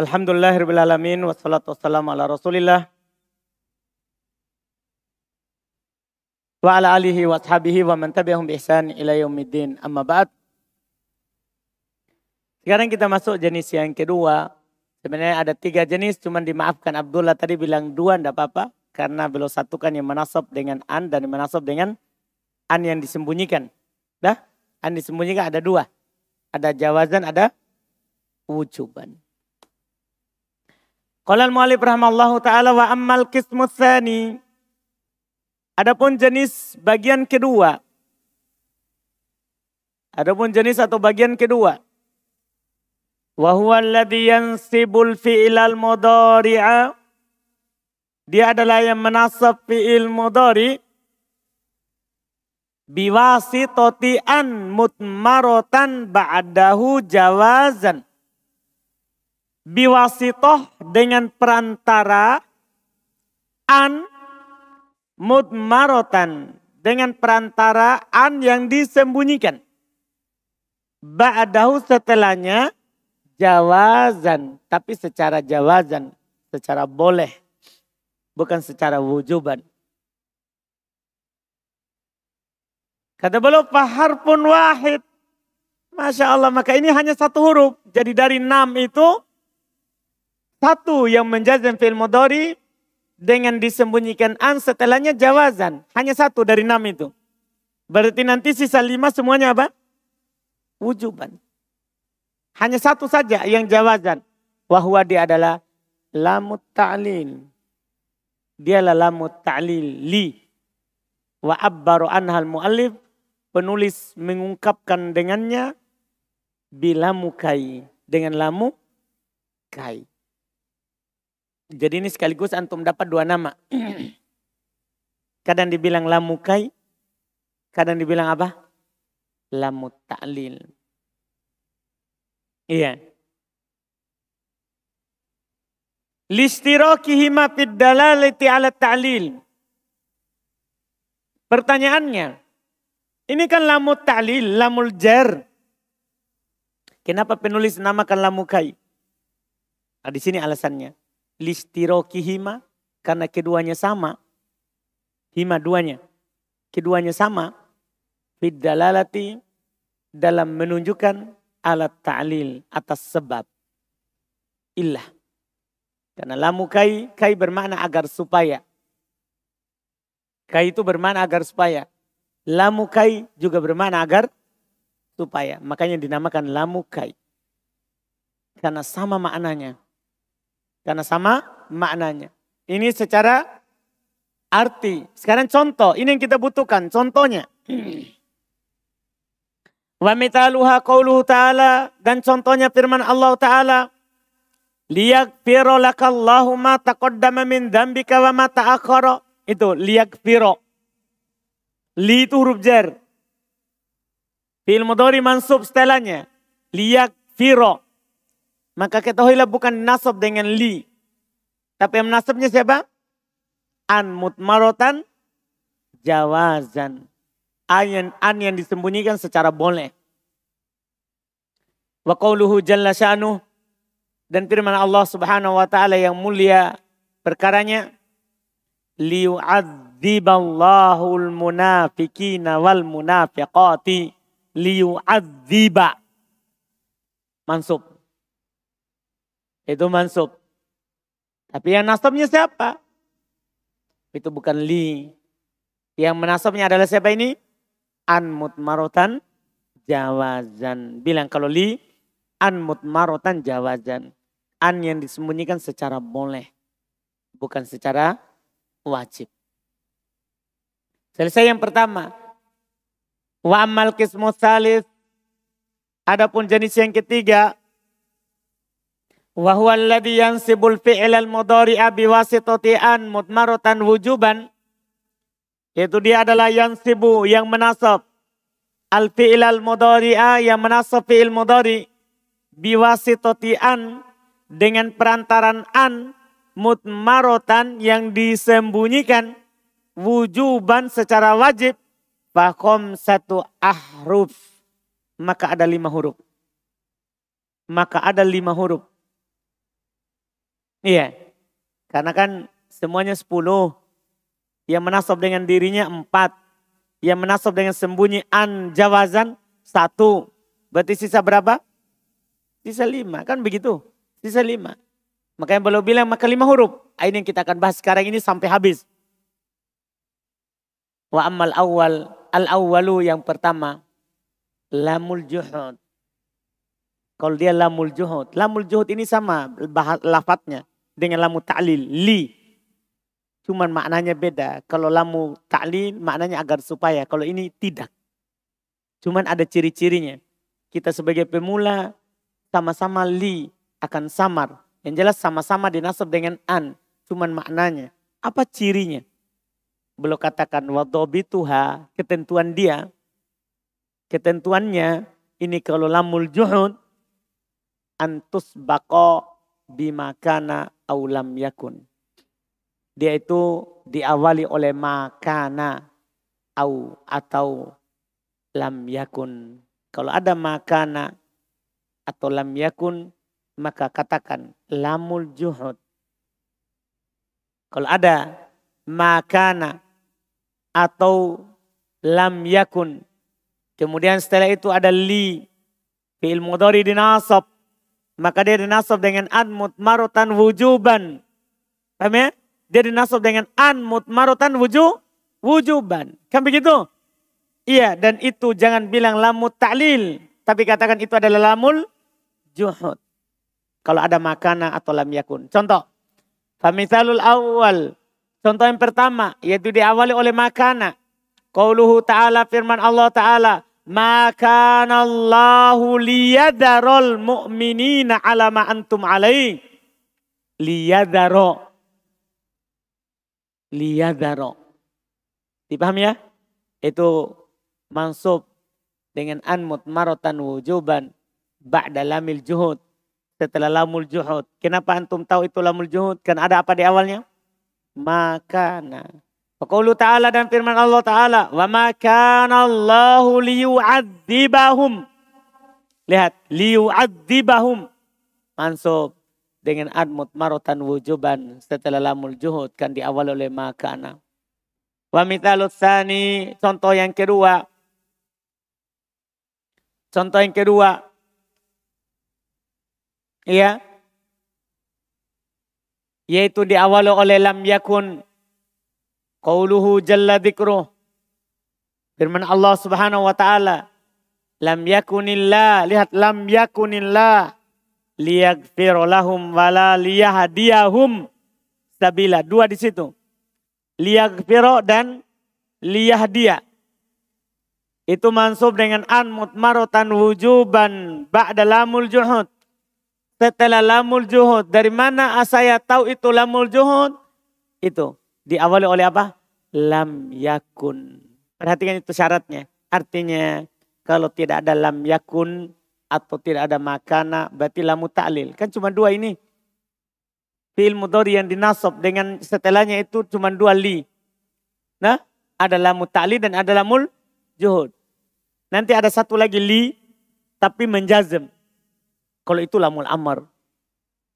Alhamdulillahirrahmanirrahim. Wassalatu wassalamu ala rasulillah. Wa ala alihi wa ashabihi wa man tabi'ahum bi ihsan ila yaumiddin. Amma ba'd. Sekarang kita masuk jenis yang kedua. Sebenarnya ada tiga jenis, cuman dimaafkan Abdullah tadi bilang dua, tidak apa-apa. Karena beliau satukan yang menasab dengan an dan yang menasab dengan an yang disembunyikan. Dah? An disembunyikan ada dua. Ada jawazan, ada wujuban. Qala al-mu'allif rahimallahu taala wa ammal qismu tsani. Adapun jenis bagian kedua. Adapun jenis atau bagian kedua. Wa huwa alladhi yansibul fi'lal mudhari'a. Dia adalah yang menasab fi'il mudhari biwasitoti an mutmarotan ba'dahu jawazan biwasitoh dengan perantara an mudmarotan dengan perantara an yang disembunyikan. Ba'dahu setelahnya jawazan. Tapi secara jawazan. Secara boleh. Bukan secara wujuban. Kata beliau fahar pun wahid. Masya Allah maka ini hanya satu huruf. Jadi dari enam itu satu yang menjazam fil mudhari dengan disembunyikan an setelahnya jawazan. Hanya satu dari enam itu. Berarti nanti sisa lima semuanya apa? Wujuban. Hanya satu saja yang jawazan. Wahwa dia adalah lamut ta'lil. Dialah lamut ta'lil. Li. Wa abbaru anhal mu'allif. Penulis mengungkapkan dengannya. Bilamu kai. Dengan lamu kai. Jadi ini sekaligus antum dapat dua nama. kadang dibilang lamukai, kadang dibilang apa? Lamut ta'lil. Iya. Listirokihima fid dalalati ala ta'lil. Pertanyaannya, ini kan lamut ta'lil, lamul jar. Kenapa penulis namakan lamukai? Nah, di sini alasannya listirokihima karena keduanya sama. Hima duanya. Keduanya sama. Fidalalati dalam menunjukkan alat ta'lil atas sebab. Illah. Karena lamu kai, kai bermakna agar supaya. Kai itu bermakna agar supaya. Lamu kai juga bermakna agar supaya. Makanya dinamakan lamu kai. Karena sama maknanya. Karena sama maknanya. Ini secara arti. Sekarang contoh, ini yang kita butuhkan. Contohnya. Wa mitaluha qawluhu ta'ala. Dan contohnya firman Allah ta'ala. Liyakfiro lakallahu ma taqaddama min dambika wa ma ta'akhara. Itu liyakfiro. Li itu huruf jar. Fi'il mudhari mansub setelahnya. Liyakfiro. Maka ketahuilah bukan nasab dengan li. Tapi yang nasabnya siapa? An mutmarotan jawazan. An, an yang disembunyikan secara boleh. Wa qawluhu jalla sya'nuh. Dan firman Allah subhanahu wa ta'ala yang mulia perkaranya. Liyu'adziballahu al-munafikina wal munafiqati. Liyu'adziba. Mansub. Itu mansub. Tapi yang nasabnya siapa? Itu bukan li. Yang menasabnya adalah siapa ini? An mutmarotan jawazan. Bilang kalau li, an mutmarotan jawazan. An yang disembunyikan secara boleh. Bukan secara wajib. Selesai yang pertama. Wa amal kismu salis. Adapun jenis yang ketiga. Wa huwa alladhi yansibul fi'il al-mudhari'a biwasitati an mudmaratan wujuban. Yaitu dia adalah yansibu yang menasab. Al-fi'il al-mudhari'a yang menasab fi'il mudhari. Biwasitati an dengan perantaran an mutmarotan yang disembunyikan wujuban secara wajib fakom satu ahruf maka ada lima huruf maka ada lima huruf Iya. Karena kan semuanya sepuluh. Yang menasab dengan dirinya empat. Yang menasab dengan sembunyi an jawazan satu. Berarti sisa berapa? Sisa lima. Kan begitu. Sisa lima. Makanya belum bilang maka lima huruf. Ini yang kita akan bahas sekarang ini sampai habis. Wa amal awal. Al awalu yang pertama. Lamul juhud. Kalau dia lamul juhud. Lamul juhud ini sama lafadznya dengan lamu ta'lil. Li. Cuman maknanya beda. Kalau lamu ta'lil maknanya agar supaya. Kalau ini tidak. Cuman ada ciri-cirinya. Kita sebagai pemula sama-sama li akan samar. Yang jelas sama-sama dinasab dengan an. Cuman maknanya. Apa cirinya? Belum katakan wadobituha. Ketentuan dia. Ketentuannya. Ini kalau lamul juhud antus bako bimakana aulam yakun. Dia itu diawali oleh makana au atau lam yakun. Kalau ada makana atau lam yakun maka katakan lamul juhud. Kalau ada makana atau lam yakun. Kemudian setelah itu ada li. Fi'il mudhari dinasab maka dia dinasab dengan an mutmarutan wujuban. Paham ya? Dia dinasab dengan an mutmarutan wujud wujuban. Kan begitu? Iya, dan itu jangan bilang lamut ta'lil. Tapi katakan itu adalah lamul juhud. Kalau ada makana atau lam yakun. Contoh. Famithalul awal. Contoh yang pertama. Yaitu diawali oleh makana. Qauluhu ta'ala firman Allah ta'ala. Maka Allahu liyadarol mu'minina ala ma antum alaih. Liyadaro. Liyadaro. Dipaham ya? Itu mansub dengan anmut marotan wujuban ba'da lamil juhud. Setelah lamul juhud. Kenapa antum tahu itu lamul juhud? Kan ada apa di awalnya? Makana. Faqulu ta'ala dan firman Allah ta'ala. Wa ma kana Allahu liyu'adzibahum. Lihat. Liyu'adzibahum. Mansub. Dengan admut marotan wujuban. Setelah lamul juhud. Kan diawal oleh makana. Wa mithalut thani. Contoh yang kedua. Contoh yang kedua. Iya. Yaitu diawal oleh lam yakun Qauluhu jalla dzikruh. Firman Allah Subhanahu wa taala, lam yakunillah, lihat lam yakunillah liyaghfir lahum wala liyahdiyahum sabila. Dua di situ. Liyaghfir dan liyahdiya. Itu mansub dengan an mutmarotan wujuban ba'da lamul juhud. Setelah lamul juhud. Dari mana saya tahu itu lamul juhud? Itu diawali oleh apa? Lam yakun. Perhatikan itu syaratnya. Artinya kalau tidak ada lam yakun atau tidak ada makana berarti lamu ta'lil. Kan cuma dua ini. Fi'il mudhari yang dinasab dengan setelahnya itu cuma dua li. Nah, ada lamu ta'lil dan ada lamul juhud. Nanti ada satu lagi li tapi menjazem. Kalau itu lamul amr.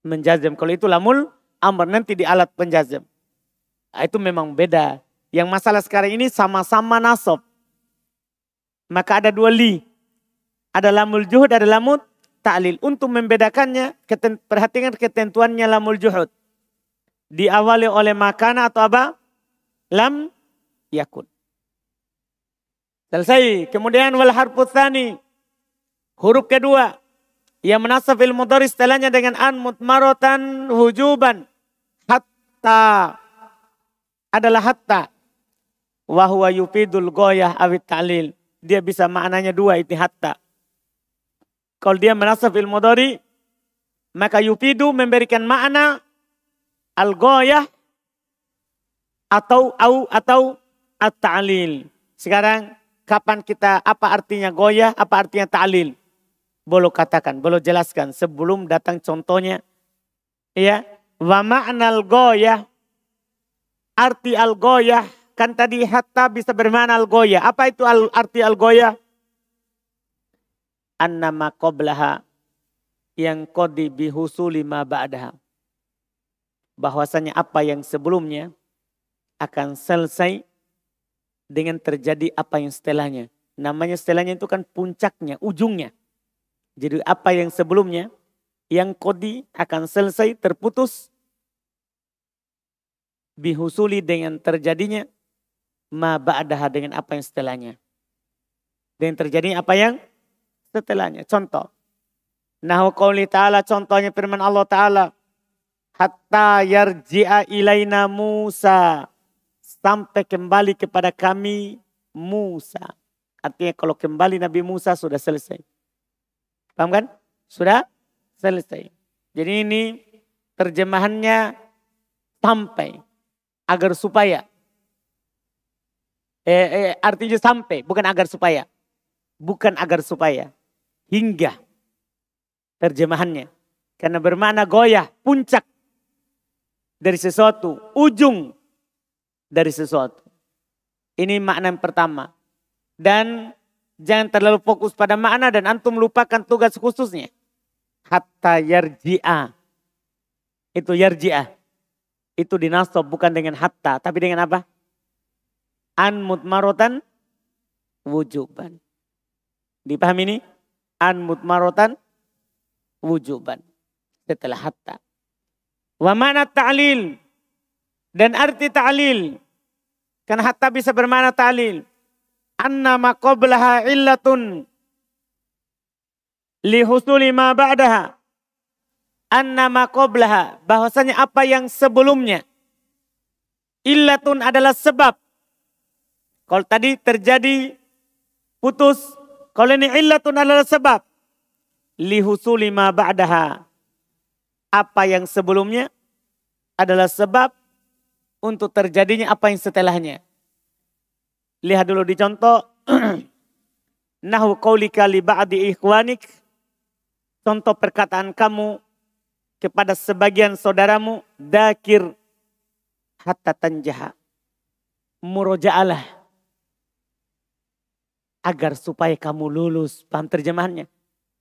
Menjazem. Kalau itu lamul amr nanti di alat penjazem. Ah, itu memang beda. Yang masalah sekarang ini sama-sama nasab. Maka ada dua li. Ada lamul juhud, ada lamul ta'lil. Untuk membedakannya, perhatikan ketentuannya lamul juhud. Diawali oleh makana atau apa? Lam yakun. Selesai. Kemudian wal harfut Huruf kedua. Yang menasab ilmu dari setelahnya dengan an mutmarotan hujuban. Hatta adalah hatta. Wahuwa yufidul goyah awit ta'lil. Dia bisa maknanya dua itu hatta. Kalau dia menasab ilmu dari, maka yufidu memberikan makna al-goyah atau au atau at-ta'lil. Sekarang kapan kita apa artinya goyah, apa artinya ta'lil? Boleh katakan, boleh jelaskan sebelum datang contohnya. Ya, wa ma'nal goyah arti al-goyah. Kan tadi hatta bisa bermana al-goyah. Apa itu al arti al-goyah? Annama qoblaha yang kodi bihusuli ma ba'daha. bahwasanya apa yang sebelumnya akan selesai dengan terjadi apa yang setelahnya. Namanya setelahnya itu kan puncaknya, ujungnya. Jadi apa yang sebelumnya, yang kodi akan selesai terputus. Bihusuli dengan terjadinya ma ba'daha dengan apa yang setelahnya. Dengan terjadinya apa yang setelahnya. Contoh. Nahu qawli ta'ala contohnya firman Allah ta'ala. Hatta yarji'a ilaina Musa. Sampai kembali kepada kami Musa. Artinya kalau kembali Nabi Musa sudah selesai. Paham kan? Sudah selesai. Jadi ini terjemahannya sampai agar supaya eh, eh, artinya sampai bukan agar supaya bukan agar supaya hingga terjemahannya karena bermakna goyah puncak dari sesuatu ujung dari sesuatu ini makna yang pertama dan jangan terlalu fokus pada makna dan antum lupakan tugas khususnya. Hatta yarji'a. Itu yarji'ah. Itu dinasob bukan dengan hatta. Tapi dengan apa? An mutmarotan wujuban. Dipahami ini? An mutmarotan wujuban. Setelah hatta. Wa mana ta'lil. Dan arti ta'lil. Karena hatta bisa bermakna ta'lil anna ma qablaha illatun li husuli ma ba'daha anna ma qablaha bahwasanya apa yang sebelumnya illatun adalah sebab. Kalau tadi terjadi putus kalau ini illatun adalah sebab. Li husuli ma ba'daha. Apa yang sebelumnya adalah sebab untuk terjadinya apa yang setelahnya. Lihat dulu di contoh. Nahu qaulika li ba'di ikhwanik. Contoh perkataan kamu kepada sebagian saudaramu. Dakir hatta tanjaha. Muroja'alah. Agar supaya kamu lulus. Paham terjemahannya?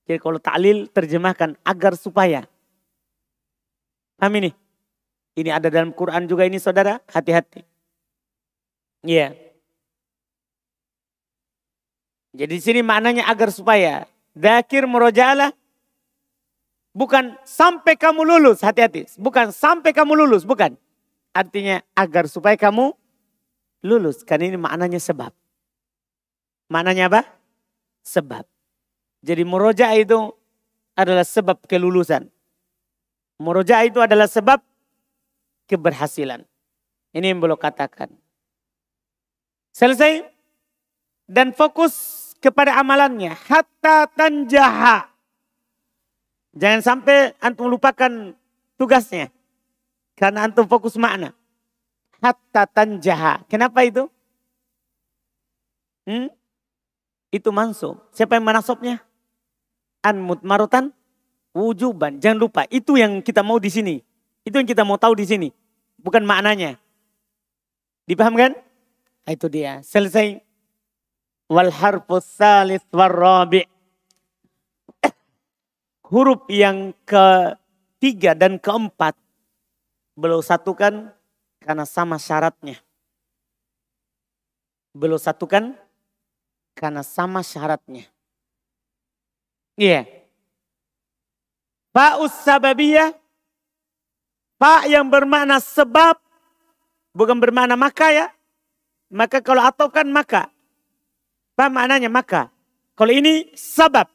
Jadi kalau ta'lil terjemahkan agar supaya. Paham ini? Ini ada dalam Quran juga ini saudara. Hati-hati. Iya. -hati. Jadi di sini maknanya agar supaya dakir murojalah bukan sampai kamu lulus, hati-hati. Bukan sampai kamu lulus, bukan. Artinya agar supaya kamu lulus. Karena ini maknanya sebab. Maknanya apa? Sebab. Jadi muroja itu adalah sebab kelulusan. Muroja itu adalah sebab keberhasilan. Ini yang belum katakan. Selesai? Dan fokus kepada amalannya. Hatta tanjaha. Jangan sampai antum lupakan tugasnya. Karena antum fokus makna. Hatta tanjaha. Kenapa itu? Hmm? Itu mansub. Siapa yang manasobnya? An mutmarutan wujuban. Jangan lupa, itu yang kita mau di sini. Itu yang kita mau tahu di sini. Bukan maknanya. Dipahamkan? Nah, itu dia. Selesai wal harfus salis warrabi. Huruf yang ketiga dan keempat belum satukan karena sama syaratnya. Belum satukan karena sama syaratnya. Iya. Yeah. Fa'us sababiyah. Fa yang bermakna sebab. Bukan bermakna maka ya. Maka kalau atau kan maka. Apa maknanya maka? Kalau ini sebab.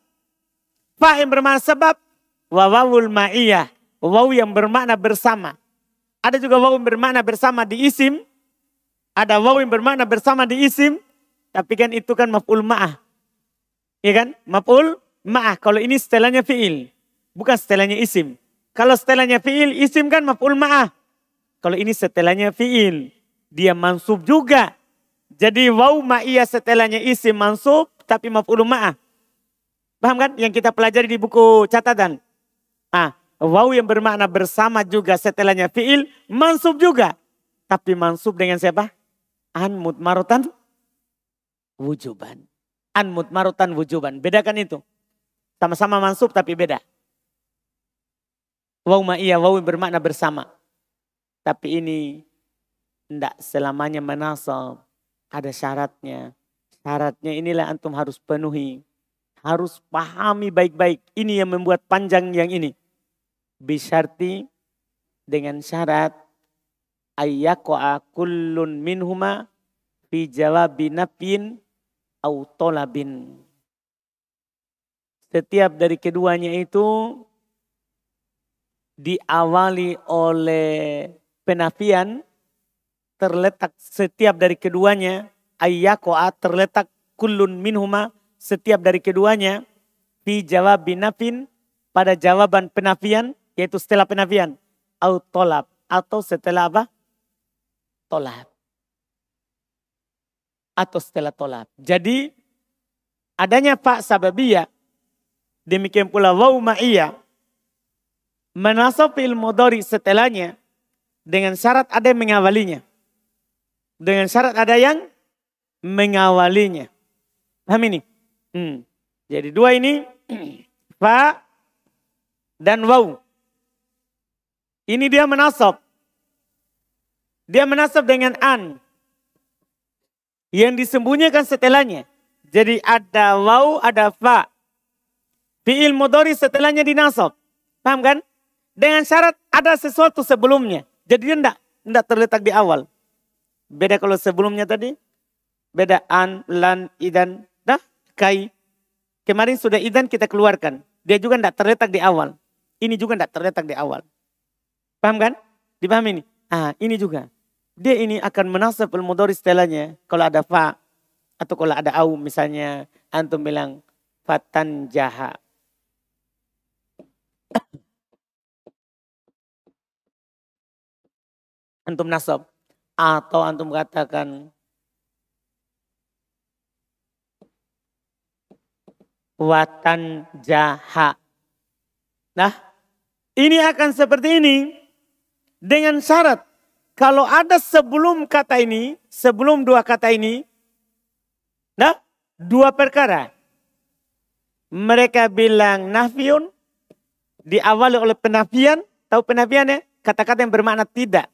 Fa yang bermakna sebab. Wawawul ma'iyah. Waw yang bermakna bersama. Ada juga waw yang bermakna bersama di isim. Ada waw yang bermakna bersama di isim. Tapi kan itu kan maf'ul ma'ah. Iya kan? Maf'ul ma'ah. Kalau ini setelahnya fi'il. Bukan setelahnya isim. Kalau setelahnya fi'il, isim kan maf'ul ma'ah. Kalau ini setelahnya fi'il. Dia mansub juga. Jadi waw ma'iyah setelahnya isim mansub tapi maf'ul ma'ah. Paham kan? Yang kita pelajari di buku catatan. Ah, waw yang bermakna bersama juga setelahnya fi'il mansub juga. Tapi mansub dengan siapa? An mutmarutan wujuban. An mutmarutan wujuban. Bedakan itu. Sama-sama mansub tapi beda. Waw ma'iyah, waw yang bermakna bersama. Tapi ini tidak selamanya menasab. Ada syaratnya. Syaratnya inilah antum harus penuhi. Harus pahami baik-baik. Ini yang membuat panjang yang ini. Bisyarti dengan syarat ayyako'a kullun minhuma fi jawabi nafin au. Setiap dari keduanya itu diawali oleh penafian terletak setiap dari keduanya ayyakoa terletak kullun minhuma setiap dari keduanya fi jawab binafin pada jawaban penafian yaitu setelah penafian au tolab atau setelah apa? Tolab. Atau setelah tolab. Jadi adanya pak sababiyah demikian pula wau ma'iyah menasab fi'il mudhari setelahnya dengan syarat ada yang mengawalinya. Dengan syarat ada yang mengawalinya. Paham ini? Hmm. Jadi dua ini fa dan waw. Ini dia menasab. Dia menasab dengan an. Yang disembunyikan setelahnya. Jadi ada waw, ada fa. Fi'il mudhari setelahnya dinasab. Paham kan? Dengan syarat ada sesuatu sebelumnya. Jadi dia tidak tidak terletak di awal. Beda kalau sebelumnya tadi. Beda an, lan, idan, dah, kai. Kemarin sudah idan kita keluarkan. Dia juga tidak terletak di awal. Ini juga tidak terletak di awal. Paham kan? Dipahami ini? Ah, ini juga. Dia ini akan menasab al-mudhari setelahnya. Kalau ada fa atau kalau ada au misalnya antum bilang fatan jaha. antum nasab atau antum katakan watan jaha. Nah, ini akan seperti ini dengan syarat kalau ada sebelum kata ini, sebelum dua kata ini, nah, dua perkara. Mereka bilang nafiun, diawali oleh penafian, tahu penafiannya? Kata-kata yang bermakna tidak.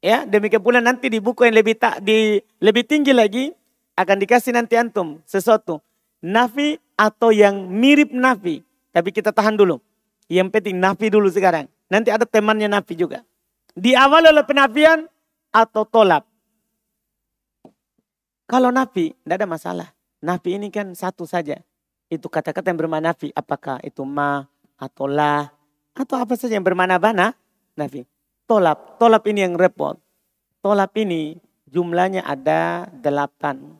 Ya, demikian pula nanti di buku yang lebih tak di lebih tinggi lagi akan dikasih nanti antum sesuatu nafi atau yang mirip nafi. Tapi kita tahan dulu. Yang penting nafi dulu sekarang. Nanti ada temannya nafi juga. Di awal oleh penafian atau tolak. Kalau nafi, tidak ada masalah. Nafi ini kan satu saja. Itu kata-kata yang bermakna nafi. Apakah itu ma atau la atau apa saja yang bermakna bana nafi tolap. Tolap ini yang repot. Tolap ini jumlahnya ada delapan.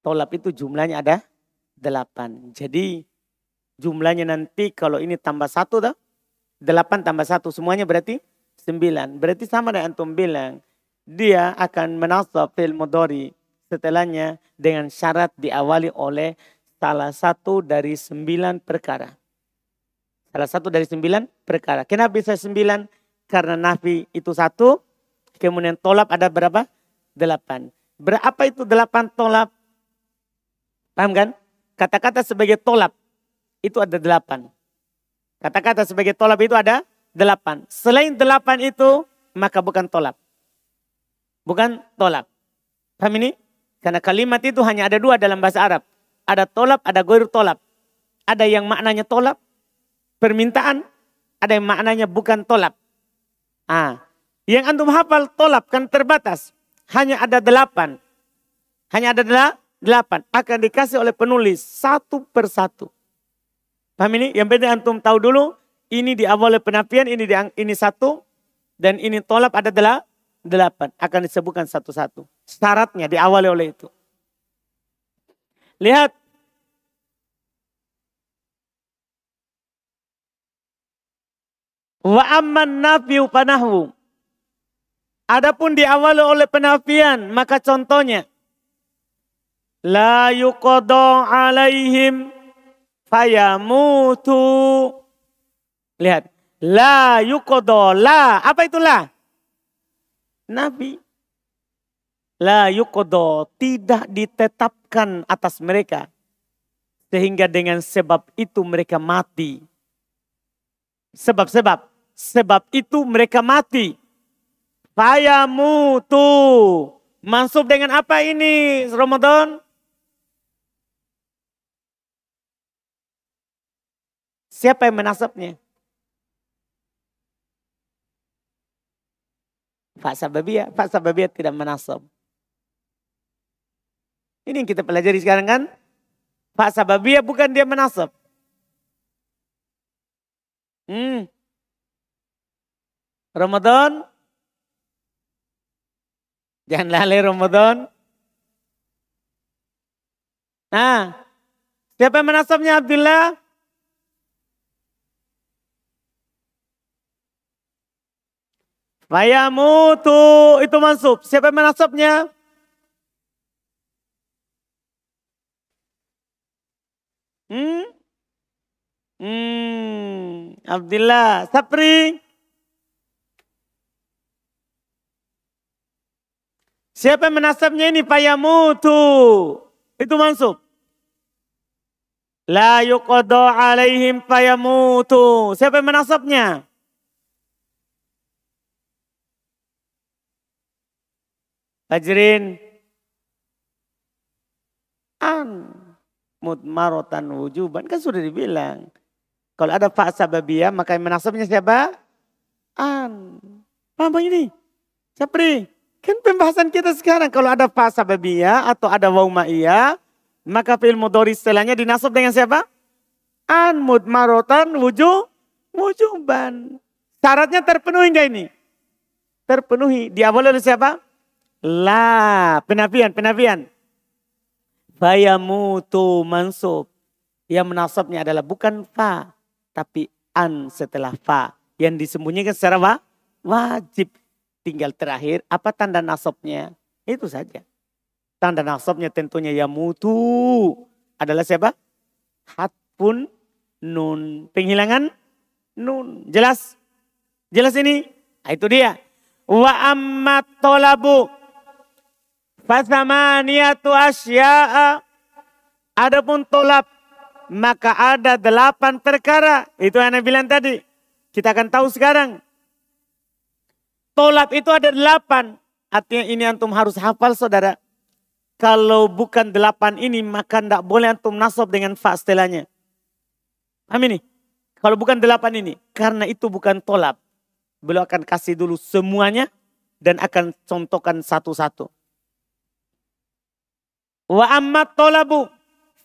Tolap itu jumlahnya ada delapan. Jadi jumlahnya nanti kalau ini tambah satu dah. Delapan tambah satu semuanya berarti sembilan. Berarti sama dengan antum bilang. Dia akan menasab fil mudori setelahnya dengan syarat diawali oleh salah satu dari sembilan perkara. Salah satu dari sembilan perkara. Kenapa bisa sembilan? Karena nafi itu satu. Kemudian tolap ada berapa? Delapan. Berapa itu delapan tolap? Paham kan? Kata-kata sebagai tolap itu ada delapan. Kata-kata sebagai tolap itu ada delapan. Selain delapan itu maka bukan tolap. Bukan tolap. Paham ini? Karena kalimat itu hanya ada dua dalam bahasa Arab. Ada tolap, ada goir tolap. Ada yang maknanya tolap, permintaan, ada yang maknanya bukan tolap. Ah, yang antum hafal tolap kan terbatas. Hanya ada delapan. Hanya ada delapan. Akan dikasih oleh penulis satu persatu. Paham ini? Yang penting antum tahu dulu. Ini diawali penafian, ini ini satu. Dan ini tolap ada delapan. Akan disebutkan satu-satu. Syaratnya diawali oleh itu. Lihat Wa amman nafiu panahwu. Adapun diawali oleh penafian, maka contohnya la yuqadha alaihim fayamutu. Lihat, la yuqadha la. Apa itu la? Nabi. La yuqadha tidak ditetapkan atas mereka sehingga dengan sebab itu mereka mati. Sebab-sebab Sebab itu mereka mati. Fayamutu. Mansub dengan apa ini Ramadan? Siapa yang menasabnya? Pak Sababiyah. Pak Sababiyah tidak menasab. Ini yang kita pelajari sekarang kan? Pak Sababiyah bukan dia menasab. Hmm. Ramadan. Jangan lalai Ramadan. Nah, siapa yang menasabnya Abdullah? Fayamutu itu mansub. Siapa yang menasabnya? Hmm? Hmm, Abdullah, Sapri. Siapa yang menasabnya ini? Fayamutu. Itu mansub. La yuqadu alaihim fayamutu. Siapa yang menasabnya? Fajrin an mutmarotan wujuban kan sudah dibilang. Kalau ada fa sababiyah maka yang menasabnya siapa? An. Paham ini? Sapri, kan pembahasan kita sekarang kalau ada fa sababiyah atau ada waw ma'iyah maka fi'il mudhari setelahnya dinasab dengan siapa? An mutmarotan wujud wujuban. Syaratnya terpenuhi enggak ini? Terpenuhi. Diawali oleh siapa? La, penafian, penafian. Fayamutu mansub. Yang menasabnya adalah bukan fa, tapi an setelah fa. Yang disembunyikan secara wa, wajib. Tinggal terakhir, apa tanda nasabnya? Itu saja. Tanda nasabnya tentunya yamutu. Adalah siapa? Hatpun nun. Penghilangan nun. Jelas? Jelas ini? Nah, itu dia. Wa ammat tolabu Fasamaniyatu asya'a. Adapun tolap. Maka ada delapan perkara. Itu yang Anda bilang tadi. Kita akan tahu sekarang. Tolap itu ada delapan. Artinya ini antum harus hafal saudara. Kalau bukan delapan ini maka tidak boleh antum nasab dengan fa setelahnya. Paham ini? Kalau bukan delapan ini. Karena itu bukan tolap. Beliau akan kasih dulu semuanya. Dan akan contohkan satu-satu. Wa amma tolabu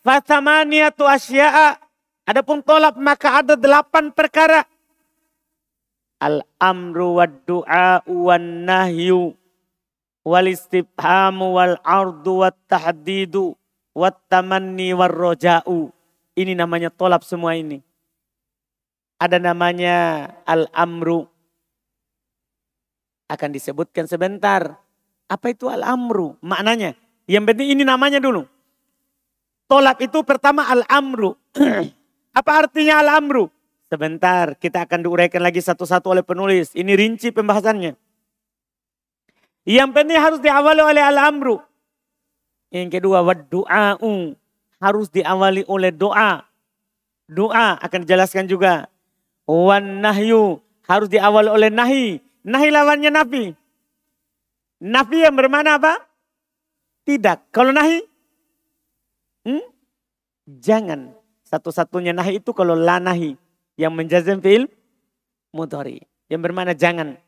fathamaniyatu asya'a. Adapun tolab maka ada delapan perkara. Al-amru wa du'a wa nahyu wal istifhamu wal ardu wa tahdidu wa tamanni wal roja'u. Ini namanya tolab semua ini. Ada namanya al-amru. Akan disebutkan sebentar. Apa itu al-amru? Maknanya yang penting ini namanya dulu. Tolak itu pertama al-amru. Apa artinya al-amru? Sebentar, kita akan diuraikan lagi satu-satu oleh penulis. Ini rinci pembahasannya. Yang penting harus diawali oleh al-amru. Yang kedua, wadu'a'u. Harus diawali oleh doa. Doa akan dijelaskan juga. Wan nahyu. Harus diawali oleh nahi. Nahi lawannya nafi. Nafi yang bermana apa? Tidak. Kalau nahi? Hmm? Jangan. Satu-satunya nahi itu kalau la nahi. Yang menjazam fil mudhari. Yang bermakna jangan.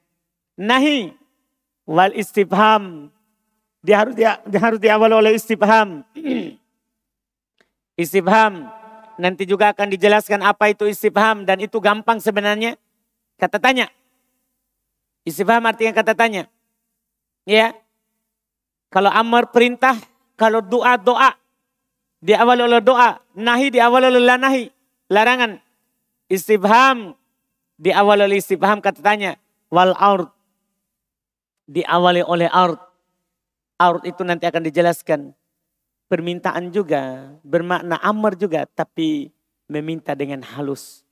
Nahi. Wal istifham. Dia harus dia, dia harus diawal oleh istifham. istifham. Nanti juga akan dijelaskan apa itu istifham. Dan itu gampang sebenarnya. Kata tanya. Istifham artinya kata tanya. Ya. Kalau amar perintah, kalau doa doa. Diawali oleh doa. Nahi diawali oleh nahi. Larangan. Istibham. Diawali oleh istibham kata tanya. Wal aur. Diawali oleh aur. Aur itu nanti akan dijelaskan. Permintaan juga. Bermakna amar juga. Tapi meminta dengan halus.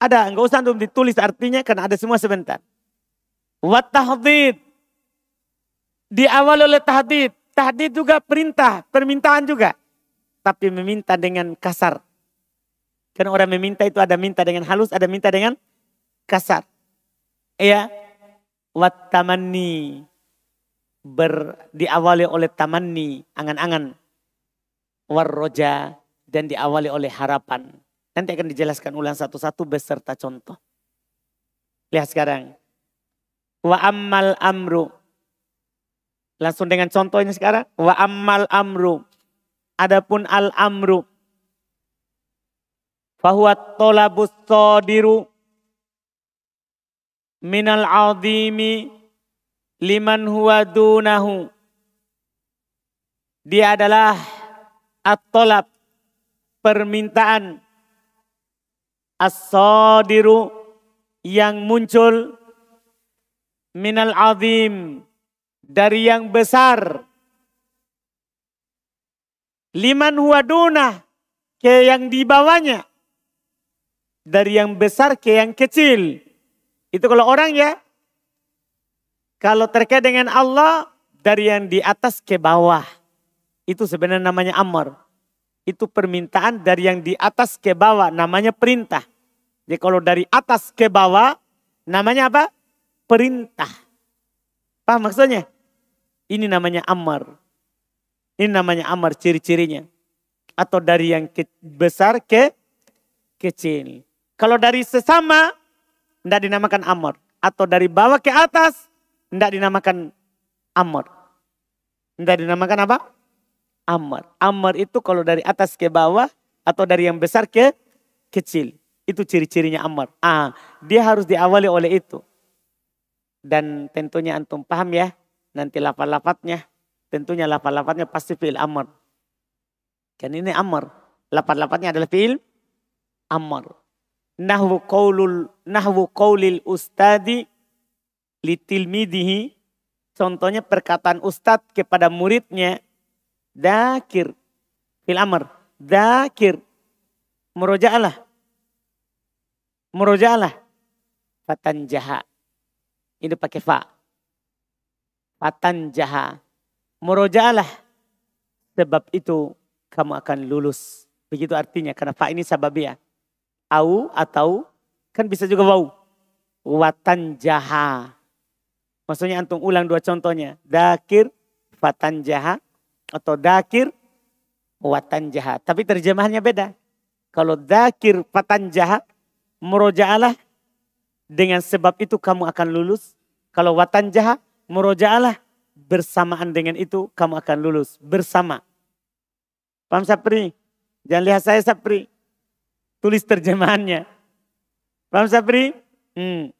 Ada, enggak usah untuk ditulis artinya karena ada semua sebentar. Wat tahdid Diawali oleh tahdid. Tahdid juga perintah, permintaan juga. Tapi meminta dengan kasar. Karena orang meminta itu ada minta dengan halus, ada minta dengan kasar. Ya, wat tamanni ber diawali oleh tamanni, angan-angan. Warroja dan diawali oleh harapan. Nanti akan dijelaskan ulang satu-satu beserta contoh. Lihat sekarang. Wa ammal amru. Langsung dengan contoh ini sekarang. Wa ammal amru. Adapun al amru. Fahuwa tolabus sodiru minal azimi liman huwa dunahu. Dia adalah at-tolab, permintaan. As-sadiru yang muncul minal azim dari yang besar. Liman huwa ke yang di bawahnya. Dari yang besar ke yang kecil. Itu kalau orang ya. Kalau terkait dengan Allah dari yang di atas ke bawah. Itu sebenarnya namanya amar. Itu permintaan dari yang di atas ke bawah namanya perintah. Jadi kalau dari atas ke bawah namanya apa? Perintah. Paham maksudnya? Ini namanya amar. Ini namanya amar ciri-cirinya. Atau dari yang ke, besar ke kecil. Kalau dari sesama tidak dinamakan amr. Atau dari bawah ke atas, tidak dinamakan amr. Tidak dinamakan apa? Amr. Amr itu kalau dari atas ke bawah, atau dari yang besar ke kecil. Itu ciri-cirinya amr. Ah, dia harus diawali oleh itu. Dan tentunya antum paham ya, nanti lapat-lapatnya. Tentunya lapat-lapatnya pasti fi'il amr. Kan ini amr. Lapat-lapatnya adalah fi'il amr. Nahwu qaulul nahwu qaulil ustadi litilmidihi contohnya perkataan ustad kepada muridnya. Dakir fil amr. Dakir merojaalah merojaalah fatan jaha ini pakai fa fatan jaha sebab itu kamu akan lulus begitu artinya karena fa ini sababiyah au atau kan bisa juga wau. Watan jaha. Maksudnya antum ulang dua contohnya. Dakir, fatan jaha. Atau dakir, watan jaha. Tapi terjemahannya beda. Kalau dakir, fatan jaha. Dengan sebab itu kamu akan lulus. Kalau watan jaha, muroja'alah. Bersamaan dengan itu kamu akan lulus. Bersama. Paham Sapri? Jangan lihat saya Sapri tulis terjemahannya. Paham Sabri? Hmm.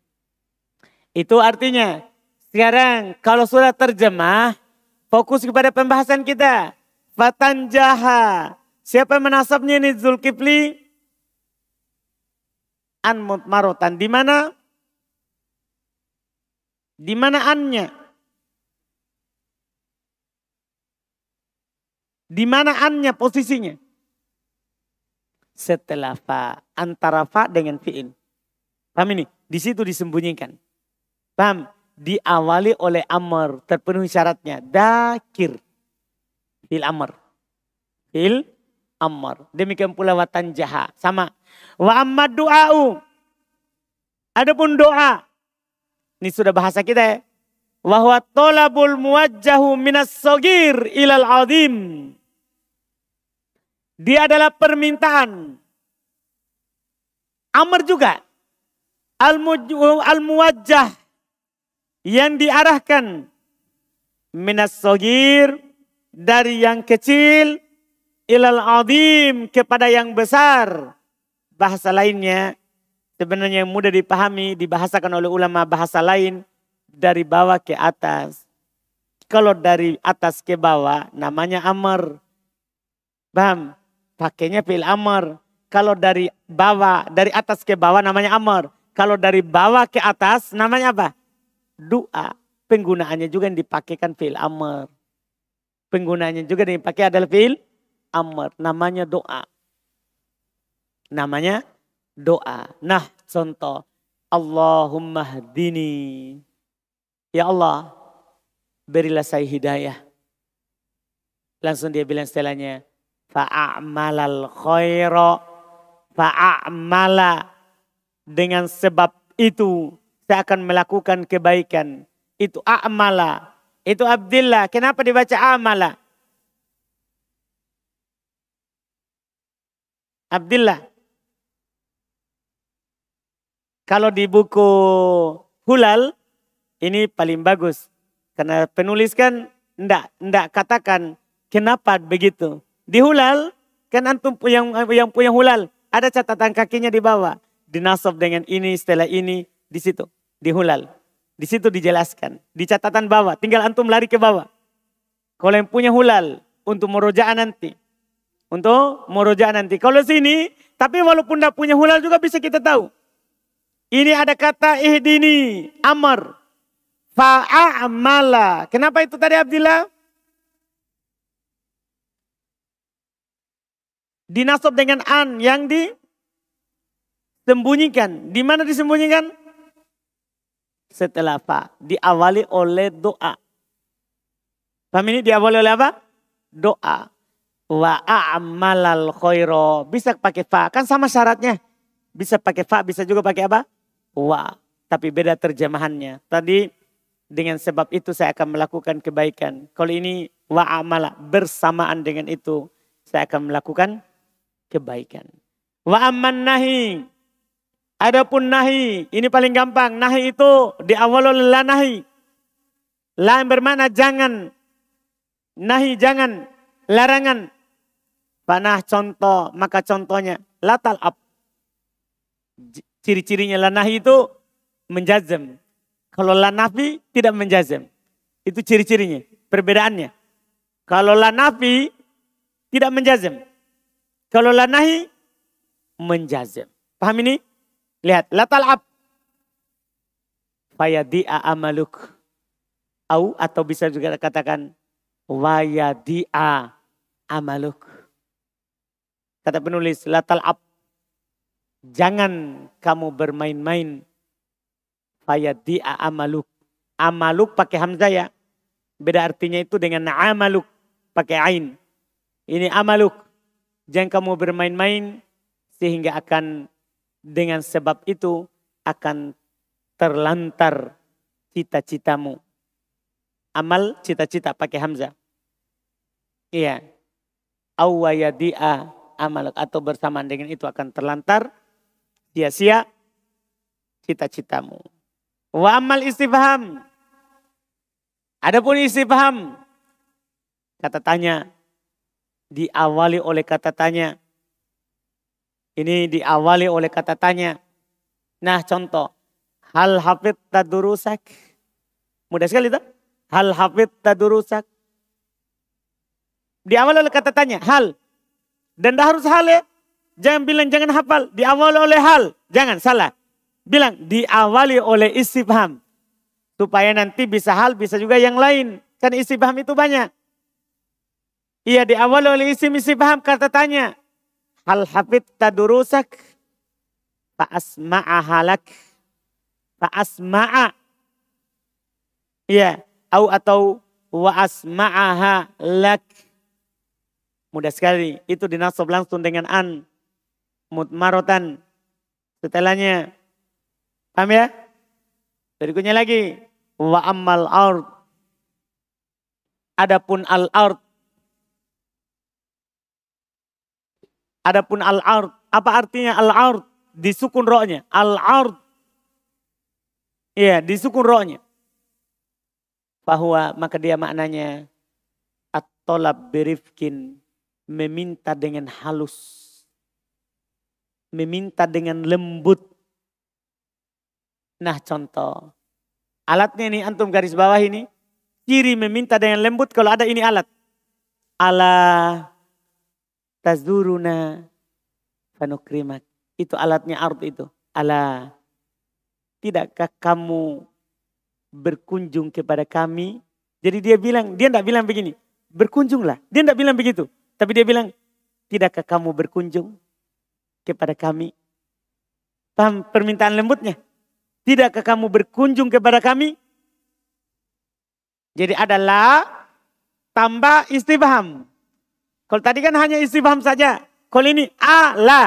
Itu artinya sekarang kalau sudah terjemah fokus kepada pembahasan kita. Fatan jaha. Siapa menasabnya ini Zulkifli? An marotan. Di mana? Di mana annya? Di mana annya posisinya? setelah fa. Antara fa dengan fi'il. Paham ini? Di situ disembunyikan. Paham? Diawali oleh amr. Terpenuhi syaratnya. Dakir. Fil amr. Fil amr. Demikian pula watan jaha. Sama. Wa ammad du'a'u. Adapun doa. Ini sudah bahasa kita ya. Wahwa tolabul muwajjahu minas sogir ilal azim. Dia adalah permintaan. Amr juga. Al-muwajjah. Yang diarahkan. Minas sogir. Dari yang kecil. Ilal adim kepada yang besar. Bahasa lainnya. Sebenarnya mudah dipahami. Dibahasakan oleh ulama bahasa lain. Dari bawah ke atas. Kalau dari atas ke bawah namanya amr. Paham? pakainya fil amr. Kalau dari bawah, dari atas ke bawah namanya amr. Kalau dari bawah ke atas namanya apa? Doa. Penggunaannya juga yang dipakaikan fil amr. Penggunaannya juga yang dipakai adalah fil amr. Namanya doa. Namanya doa. Nah contoh. Allahumma hdini. Ya Allah, berilah saya hidayah. Langsung dia bilang setelahnya, fa'amalal khaira fa'amala dengan sebab itu saya akan melakukan kebaikan. Itu a'mala. Itu Abdillah. Kenapa dibaca amala? Abdillah. Kalau di buku Hulal, ini paling bagus. Karena penulis kan enggak, enggak katakan kenapa begitu. Di Hulal, kan antum yang, yang punya Hulal, ada catatan kakinya di bawah. Dinasab dengan ini, setelah ini, di situ. Di Hulal. Di situ dijelaskan. Di catatan bawah, tinggal antum lari ke bawah. Kalau yang punya Hulal, untuk merojaan nanti. Untuk merojaan nanti. Kalau sini, tapi walaupun tidak punya Hulal juga bisa kita tahu. Ini ada kata ihdini, amar. Fa'amala. Kenapa itu tadi Abdillah? Dinasab dengan an yang disembunyikan. Di mana disembunyikan? Setelah fa. Diawali oleh doa. Paham ini diawali oleh apa? Doa. Wa a'malal khairo. Bisa pakai fa. Kan sama syaratnya. Bisa pakai fa, bisa juga pakai apa? Wa. Tapi beda terjemahannya. Tadi dengan sebab itu saya akan melakukan kebaikan. Kalau ini wa amala bersamaan dengan itu saya akan melakukan kebaikan. Wa amman nahi. Adapun nahi, ini paling gampang. Nahi itu di awal la nahi. La yang bermakna jangan. Nahi jangan. Larangan. Panah contoh, maka contohnya latal ab. Ciri-cirinya la nahi itu menjazam kalau la nafi tidak menjazam. Itu ciri-cirinya, perbedaannya. Kalau la nafi tidak menjazam. Kalau la nahi menjazam. Paham ini? Lihat, la tal'ab. Fayadi'a amaluk. Au atau bisa juga katakan wayadi'a amaluk. Kata penulis, la tal'ab. Jangan kamu bermain-main Fayadi amaluk. Amaluk pakai hamzah ya. Beda artinya itu dengan amaluk pakai ain. Ini amaluk. Jangan kamu bermain-main sehingga akan dengan sebab itu akan terlantar cita-citamu. Amal cita-cita pakai hamzah. Iya. Awayadi'a amaluk atau bersamaan dengan itu akan terlantar sia-sia cita-citamu. Wa amal istifham. Adapun istifham. Kata tanya. Diawali oleh kata tanya. Ini diawali oleh kata tanya. Nah contoh. Hal hafid tadurusak. Mudah sekali itu. Hal hafid tadurusak. Diawali oleh kata tanya. Hal. Dan dah harus hal ya. Jangan bilang jangan hafal. Diawali oleh hal. Jangan salah bilang diawali oleh istifham. Supaya nanti bisa hal, bisa juga yang lain. Kan istifham itu banyak. Iya diawali oleh isim istifham kata tanya. Hal hafid tadurusak. Fa'asma'a halak. Fa'asma'a. Iya. Au atau wa asma'aha lak. Mudah sekali. Itu dinasab langsung dengan an. Mutmarotan. Setelahnya Paham ya? Berikutnya lagi. Wa ammal ard. Adapun al ard. Adapun al ard. Apa artinya al ard? Disukun rohnya. Al ard. Iya, disukun rohnya. Bahwa maka dia maknanya at-tolab berifkin meminta dengan halus. Meminta dengan lembut Nah contoh. Alatnya ini antum garis bawah ini. Kiri meminta dengan lembut kalau ada ini alat. Ala tazuruna fanukrimak. Itu alatnya art itu. Ala tidakkah kamu berkunjung kepada kami? Jadi dia bilang, dia tidak bilang begini. Berkunjunglah. Dia tidak bilang begitu. Tapi dia bilang, tidakkah kamu berkunjung kepada kami? Paham permintaan lembutnya? Tidakkah kamu berkunjung kepada kami? Jadi adalah tambah istibham. Kalau tadi kan hanya istibham saja. Kalau ini a la.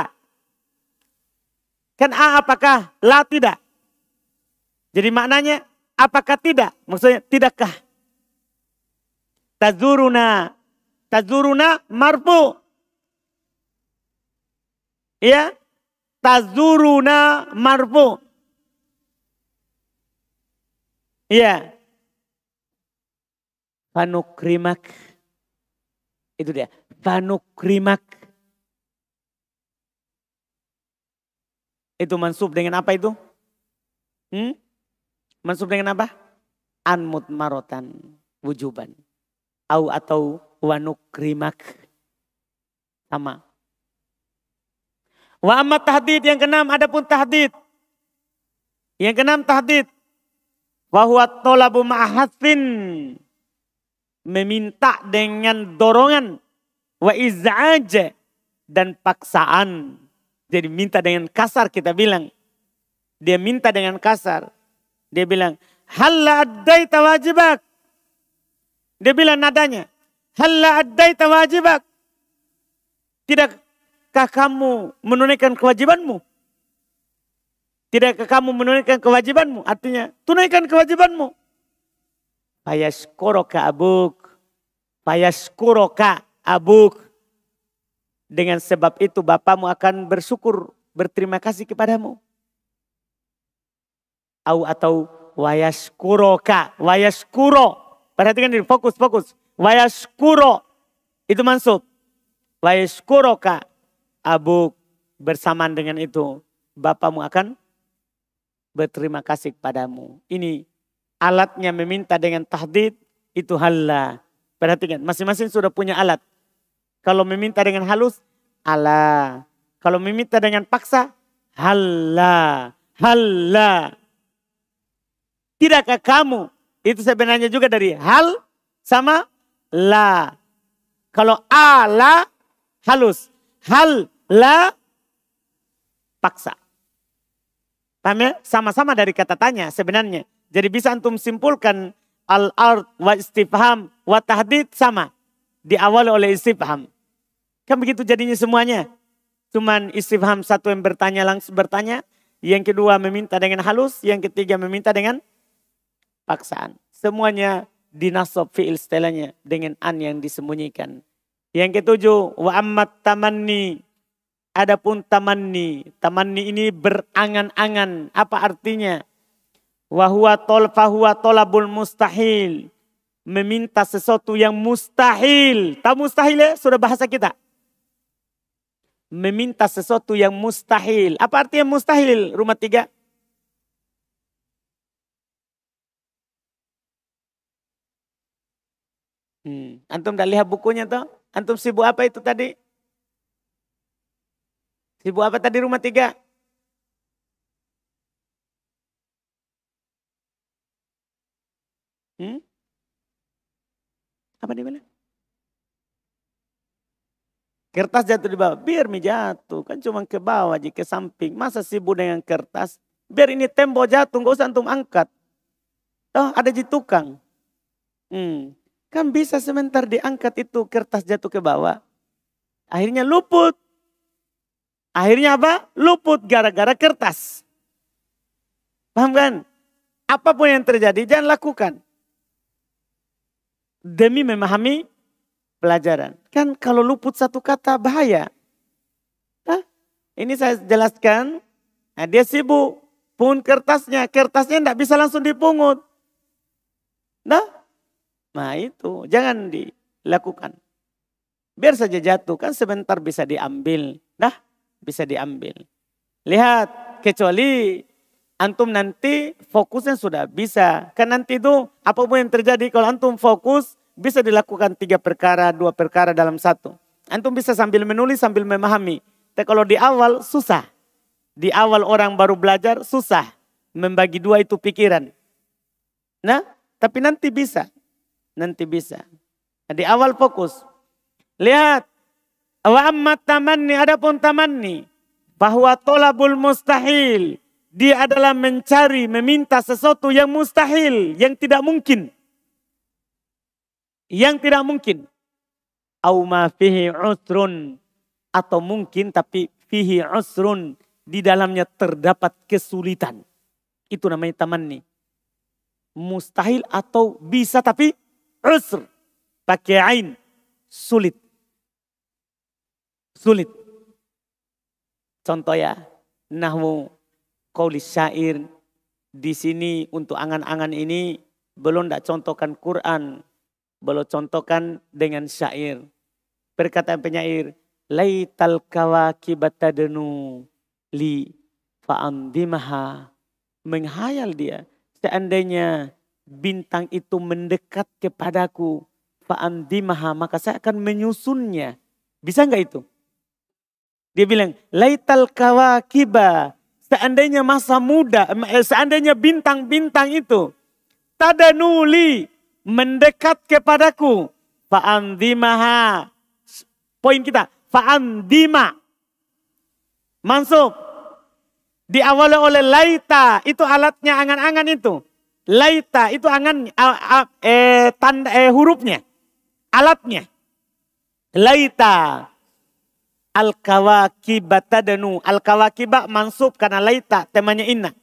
Kan a apakah? La tidak. Jadi maknanya apakah tidak? Maksudnya tidakkah? Tazuruna. Tazuruna marfu. Ya. Tazuruna marfu. Iya. Fanukrimak. Itu dia. Fanukrimak. Itu mansub dengan apa itu? Hmm? Mansub dengan apa? Anmut marotan wujuban. Au atau wanukrimak. Sama. Wa amat tahdid yang keenam ada pun tahdid. Yang keenam tahdid. Wahuwa tolabu ma'ahasin. Meminta dengan dorongan. Wa iz'aj. Dan paksaan. Jadi minta dengan kasar kita bilang. Dia minta dengan kasar. Dia bilang, Halla addaita wajibak. Dia bilang nadanya, Halla addaita wajibak. Tidakkah kamu menunaikan kewajibanmu? Tidakkah kamu menunaikan kewajibanmu? Artinya, tunaikan kewajibanmu. Fayashkuroka abuk. Fayashkuroka abuk. Dengan sebab itu bapamu akan bersyukur, berterima kasih kepadamu. Au atau wayaskuroka, wayaskuro. Perhatikan ini, fokus, fokus. Wayaskuro, itu mansub. Wayaskuroka, abu bersamaan dengan itu. Bapamu akan berterima kasih kepadamu. Ini alatnya meminta dengan tahdid, itu hallah. Perhatikan, masing-masing sudah punya alat. Kalau meminta dengan halus, Allah. Kalau meminta dengan paksa, halla, halla. Tidakkah kamu? Itu sebenarnya juga dari hal sama la. Kalau ala halus, hal la paksa. Ya? Sama-sama dari kata tanya sebenarnya. Jadi bisa antum simpulkan al-ard wa istifham wa tahdid sama diawali oleh istifham. Kan begitu jadinya semuanya. Cuman istifham satu yang bertanya langsung bertanya. Yang kedua meminta dengan halus. Yang ketiga meminta dengan paksaan. Semuanya dinasob fi'il setelahnya dengan an yang disembunyikan. Yang ketujuh, wa ammat tamanni. Adapun tamanni. Tamanni ini berangan-angan. Apa artinya? Wahuwa tol fahuwa tolabul mustahil meminta sesuatu yang mustahil. Tahu mustahil ya? Sudah bahasa kita. Meminta sesuatu yang mustahil. Apa artinya mustahil rumah tiga? Hmm. Antum dah lihat bukunya tuh? Antum sibuk apa itu tadi? Sibuk apa tadi rumah tiga? Hmm? Apa dia bilang? Kertas jatuh di bawah. Biar mi jatuh. Kan cuma ke bawah aja, ke samping. Masa sibuk dengan kertas? Biar ini tembok jatuh, gak usah antum angkat. Oh ada di tukang. Hmm. Kan bisa sebentar diangkat itu kertas jatuh ke bawah. Akhirnya luput. Akhirnya apa? Luput gara-gara kertas. Paham kan? Apa pun yang terjadi jangan lakukan demi memahami pelajaran. Kan kalau luput satu kata bahaya. Hah? Ini saya jelaskan. Nah, dia sibuk pun kertasnya. Kertasnya tidak bisa langsung dipungut. Nah, nah itu jangan dilakukan. Biar saja jatuh kan sebentar bisa diambil. Nah, bisa diambil. Lihat, kecuali antum nanti fokusnya sudah bisa. Kan nanti itu apa pun yang terjadi kalau antum fokus bisa dilakukan tiga perkara, dua perkara dalam satu. Antum bisa sambil menulis, sambil memahami. Tapi kalau di awal susah. Di awal orang baru belajar susah. Membagi dua itu pikiran. Nah, tapi nanti bisa. Nanti bisa. Di awal fokus. Lihat. Wa amma tamanni, adapun tamanni. Bahwa tolabul mustahil dia adalah mencari, meminta sesuatu yang mustahil, yang tidak mungkin. Yang tidak mungkin. Au ma fihi usrun. Atau mungkin tapi fihi usrun. Di dalamnya terdapat kesulitan. Itu namanya tamanni. Mustahil atau bisa tapi usr. Pakai ain. Sulit. Sulit. Contoh ya. Nahwu kaulis syair. Di sini untuk angan-angan ini belum tidak contohkan Quran. Belum contohkan dengan syair. Perkataan penyair. Laital kawakibatadenu li fa'andimaha. Menghayal dia. Seandainya bintang itu mendekat kepadaku. Fa'andimaha. Maka saya akan menyusunnya. Bisa nggak itu? Dia bilang, laital kawakiba. Seandainya masa muda, eh, seandainya bintang-bintang itu. Tadanuli mendekat kepadaku. Fa'andimaha. Poin kita, fa'andima. Mansub. Diawali oleh laita, itu alatnya angan-angan itu. Laita itu angan eh, tanda eh, hurufnya, alatnya. Laita al kawakibatadanu al kawakiba mansub karena laita temanya inna.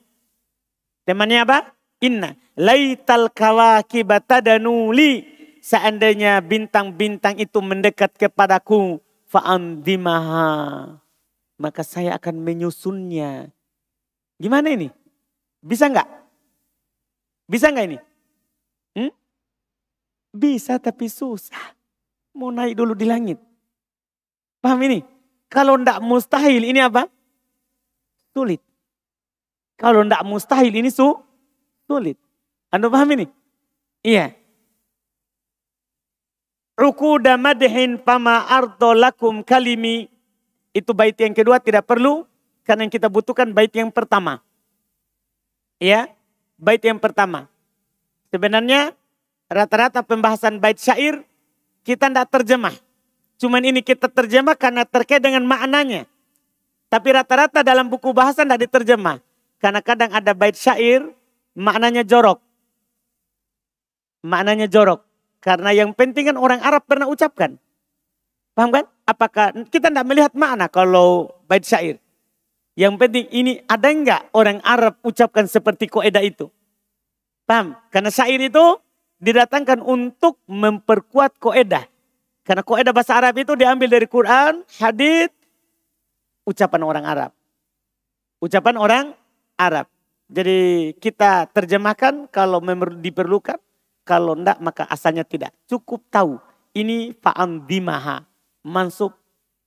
Temanya apa? Inna. Laital kawakibatadanu li seandainya bintang-bintang itu mendekat kepadaku fa'andimaha maka saya akan menyusunnya. Gimana ini? Bisa nggak? Bisa nggak ini? Hmm? Bisa tapi susah. Mau naik dulu di langit. Paham ini? Kalau ndak mustahil ini apa? Sulit. Kalau ndak mustahil ini su sulit. Anda paham ini? Iya. Rukuda madhin pama ardo lakum kalimi. Itu bait yang kedua tidak perlu. Karena yang kita butuhkan bait yang pertama. Ya, bait yang pertama. Sebenarnya rata-rata pembahasan bait syair kita tidak terjemah. Cuman ini kita terjemah karena terkait dengan maknanya. Tapi rata-rata dalam buku bahasa tidak diterjemah. Karena kadang ada bait syair maknanya jorok. Maknanya jorok. Karena yang penting kan orang Arab pernah ucapkan. Paham kan? Apakah kita tidak melihat makna kalau bait syair. Yang penting ini ada enggak orang Arab ucapkan seperti koedah itu. Paham? Karena syair itu didatangkan untuk memperkuat koedah. Karena koedah bahasa Arab itu diambil dari Quran, hadith, ucapan orang Arab. Ucapan orang Arab. Jadi kita terjemahkan kalau diperlukan. Kalau enggak maka asalnya tidak. Cukup tahu. Ini fa'am dimaha. Mansub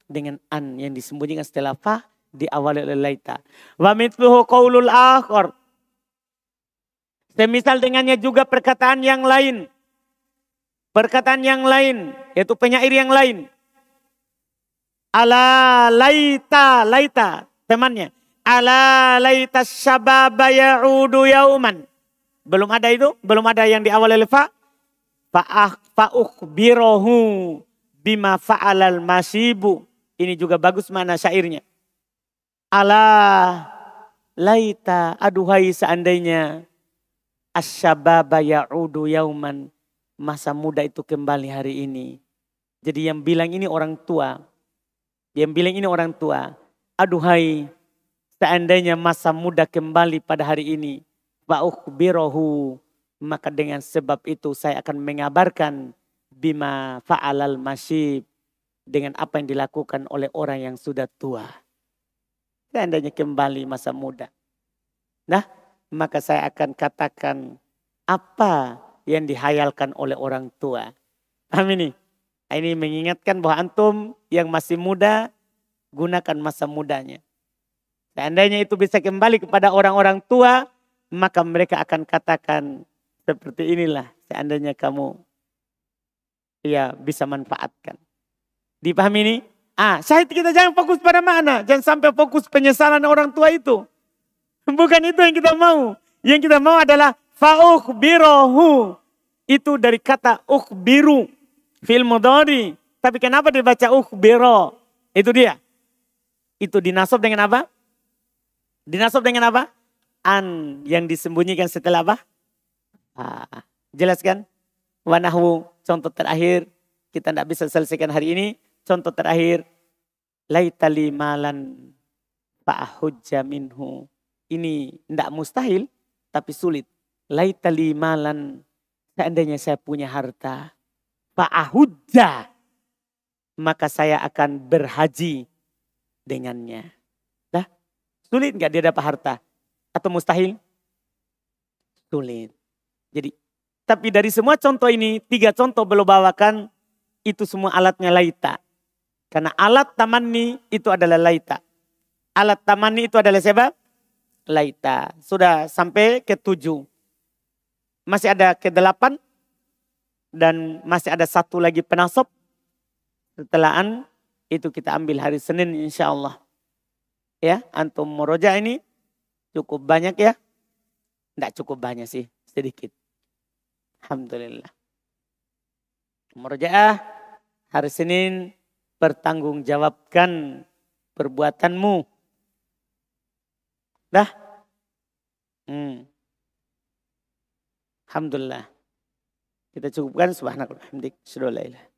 dengan an yang disembunyikan setelah fa diawali oleh laita. Wa mitluhu qawlul akhar. Semisal dengannya juga perkataan yang lain. Perkataan yang lain. Yaitu penyair yang lain. Ala laita, laita. Temannya. Ala laita syababa ya'udu yauman. Belum ada itu, belum ada yang di awal oleh fa. birohu bima fa'alal masibu. Ini juga bagus mana syairnya. Allah laita aduhai seandainya asyababa ya'udu yauman. Masa muda itu kembali hari ini. Jadi yang bilang ini orang tua. Yang bilang ini orang tua. Aduhai seandainya masa muda kembali pada hari ini birohu maka dengan sebab itu saya akan mengabarkan bima fa'alal masyib dengan apa yang dilakukan oleh orang yang sudah tua. Seandainya kembali masa muda. Nah, maka saya akan katakan apa yang dihayalkan oleh orang tua. Paham ini? Ini mengingatkan bahwa antum yang masih muda, gunakan masa mudanya. Seandainya itu bisa kembali kepada orang-orang tua, maka mereka akan katakan seperti inilah seandainya kamu ya bisa manfaatkan. Dipahami ini? Ah, syahid kita jangan fokus pada mana, jangan sampai fokus penyesalan orang tua itu. Bukan itu yang kita mau. Yang kita mau adalah birohu. Itu dari kata ukhbiru fil mudhari. Tapi kenapa dibaca ukhbiro? Itu dia. Itu dinasab dengan apa? Dinasab dengan apa? an yang disembunyikan setelah apa? Ah, jelaskan. Wanahu contoh terakhir kita tidak bisa selesaikan hari ini. Contoh terakhir laitali malan fa'ahujja minhu. Ini tidak mustahil tapi sulit. Laitali malan, seandainya saya punya harta. Fa'ahudja, maka saya akan berhaji dengannya. Dah, sulit nggak dia dapat harta? Atau mustahil? Sulit. Jadi, tapi dari semua contoh ini, tiga contoh belum bawakan, itu semua alatnya laita. Karena alat tamanni itu adalah laita. Alat tamanni itu adalah siapa? Laita. Sudah sampai ke tujuh. Masih ada ke delapan. Dan masih ada satu lagi penasop. Setelah itu kita ambil hari Senin insya Allah. Ya, antum moroja ini cukup banyak ya. Tidak cukup banyak sih, sedikit. Alhamdulillah. Murojaah hari Senin pertanggungjawabkan perbuatanmu. Dah? Hmm. Alhamdulillah. Kita cukupkan subhanakallah. Alhamdulillah.